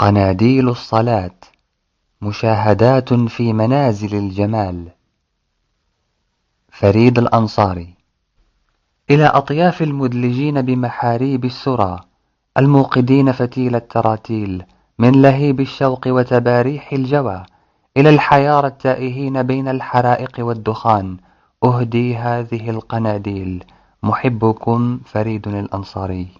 قناديل الصلاة مشاهدات في منازل الجمال. فريد الأنصاري. إلى أطياف المدلجين بمحاريب السرى الموقدين فتيل التراتيل من لهيب الشوق وتباريح الجوى إلى الحيار التائهين بين الحرائق والدخان. أهدي هذه القناديل. محبكم فريد الأنصاري.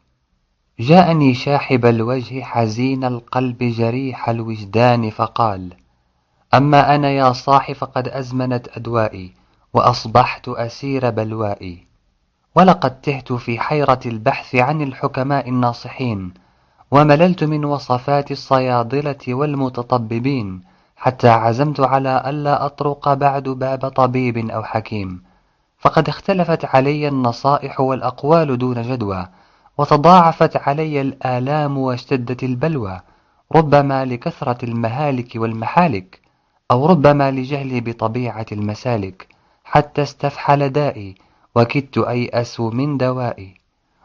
جاءني شاحب الوجه حزين القلب جريح الوجدان فقال أما أنا يا صاح فقد أزمنت أدوائي وأصبحت أسير بلوائي ولقد تهت في حيرة البحث عن الحكماء الناصحين ومللت من وصفات الصيادلة والمتطببين حتى عزمت على ألا أطرق بعد باب طبيب أو حكيم فقد اختلفت علي النصائح والأقوال دون جدوى وتضاعفت علي الآلام واشتدت البلوى ربما لكثرة المهالك والمحالك أو ربما لجهلي بطبيعة المسالك حتى استفحل دائي وكدت أيأس من دوائي.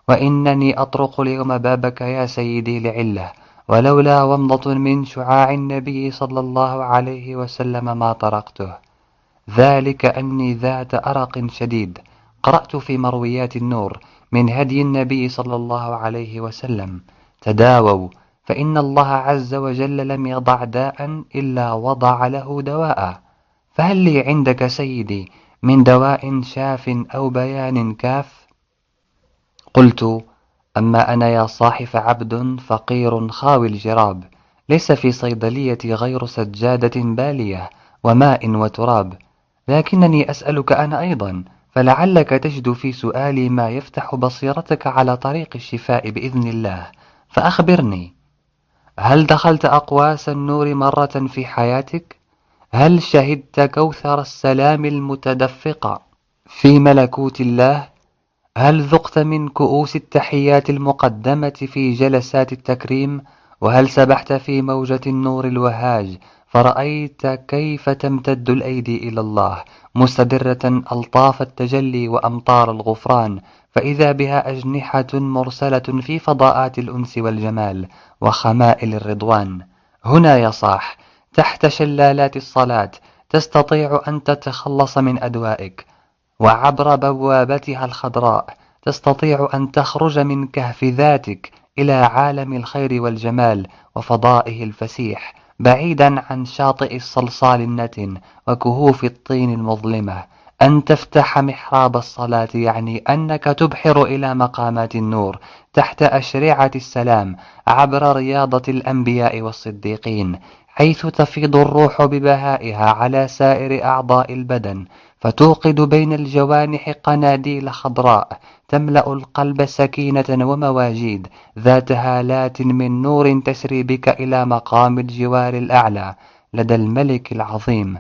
وإنني أطرق اليوم بابك يا سيدي لعلة ولولا ومضة من شعاع النبي صلى الله عليه وسلم ما طرقته. ذلك أني ذات أرق شديد قرأت في مرويات النور من هدي النبي صلى الله عليه وسلم. تداووا فإن الله عز وجل لم يضع داء إلا وضع له دواء. فهل لي عندك سيدي من دواء شاف أو بيان كاف؟ قلت أما أنا يا صاحف عبد فقير خاوي الجراب ليس في صيدليتي غير سجادة بالية وماء وتراب. لكنني أسألك أنا أيضا فلعلك تجد في سؤالي ما يفتح بصيرتك على طريق الشفاء بإذن الله فأخبرني هل دخلت أقواس النور مرة في حياتك؟ هل شهدت كوثر السلام المتدفق في ملكوت الله؟ هل ذقت من كؤوس التحيات المقدمة في جلسات التكريم؟ وهل سبحت في موجة النور الوهاج فرأيت كيف تمتد الأيدي إلى الله مستدرة ألطاف التجلي وأمطار الغفران فإذا بها أجنحة مرسلة في فضاءات الأنس والجمال وخمائل الرضوان. هنا يا صاح تحت شلالات الصلاة تستطيع أن تتخلص من أدوائك وعبر بوابتها الخضراء تستطيع أن تخرج من كهف ذاتك إلى عالم الخير والجمال وفضائه الفسيح. بعيدا عن شاطئ الصلصال النتن وكهوف الطين المظلمة. أن تفتح محراب الصلاة يعني أنك تبحر إلى مقامات النور تحت أشرعة السلام عبر رياضة الأنبياء والصديقين. حيث تفيض الروح ببهائها على سائر أعضاء البدن فتوقد بين الجوانح قناديل خضراء تملأ القلب سكينة ومواجيد ذات هالات من نور تسري بك إلى مقام الجوار الأعلى لدى الملك العظيم.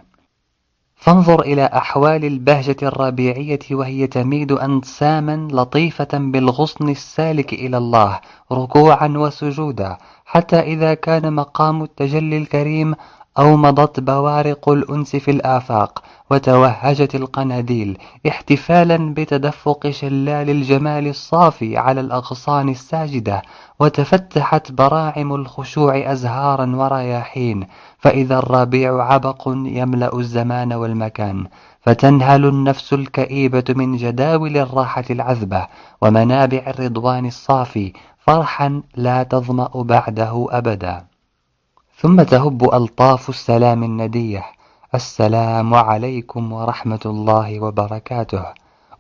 فانظر إلى أحوال البهجة الربيعية وهي تميد أنساما لطيفة بالغصن السالك إلى الله ركوعا وسجودا حتى إذا كان مقام التجلي الكريم أومضت بوارق الأنس في الآفاق وتوهجت القناديل احتفالا بتدفق شلال الجمال الصافي على الأغصان الساجدة وتفتحت براعم الخشوع أزهارا ورياحين فإذا الربيع عبق يملأ الزمان والمكان فتنهل النفس الكئيبة من جداول الراحة العذبة ومنابع الرضوان الصافي فرحا لا تظمأ بعده أبدا. ثم تهب ألطاف السلام النديح السلام عليكم ورحمة الله وبركاته.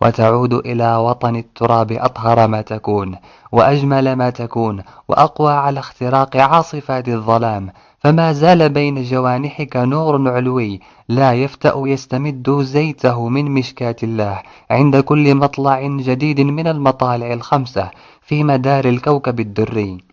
وتعود إلى وطن التراب أطهر ما تكون وأجمل ما تكون وأقوى على اختراق عاصفات الظلام. فما زال بين جوانحك نور علوي لا يفتأ يستمد زيته من مشكاة الله عند كل مطلع جديد من المطالع الخمسة في مدار الكوكب الدري.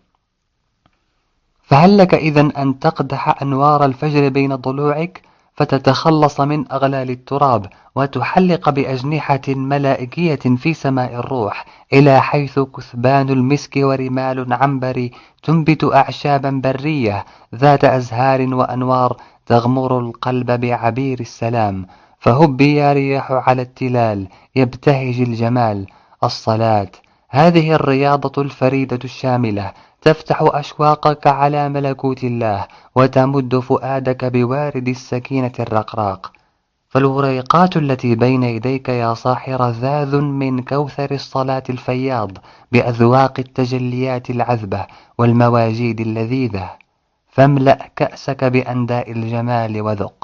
فهل لك إذا أن تقدح أنوار الفجر بين ضلوعك فتتخلص من أغلال التراب وتحلق بأجنحة ملائكية في سماء الروح إلى حيث كثبان المسك ورمال عنبر تنبت أعشابا برية ذات أزهار وأنوار تغمر القلب بعبير السلام. فهبي يا رياح على التلال يبتهج الجمال. الصلاة. هذه الرياضة الفريدة الشاملة. تفتح أشواقك على ملكوت الله وتمد فؤادك بوارد السكينة الرقراق. فالوريقات التي بين يديك يا صاحي رذاذ من كوثر الصلاة الفياض بأذواق التجليات العذبة والمواجيد اللذيذة. فاملأ كأسك بأنداء الجمال وذق.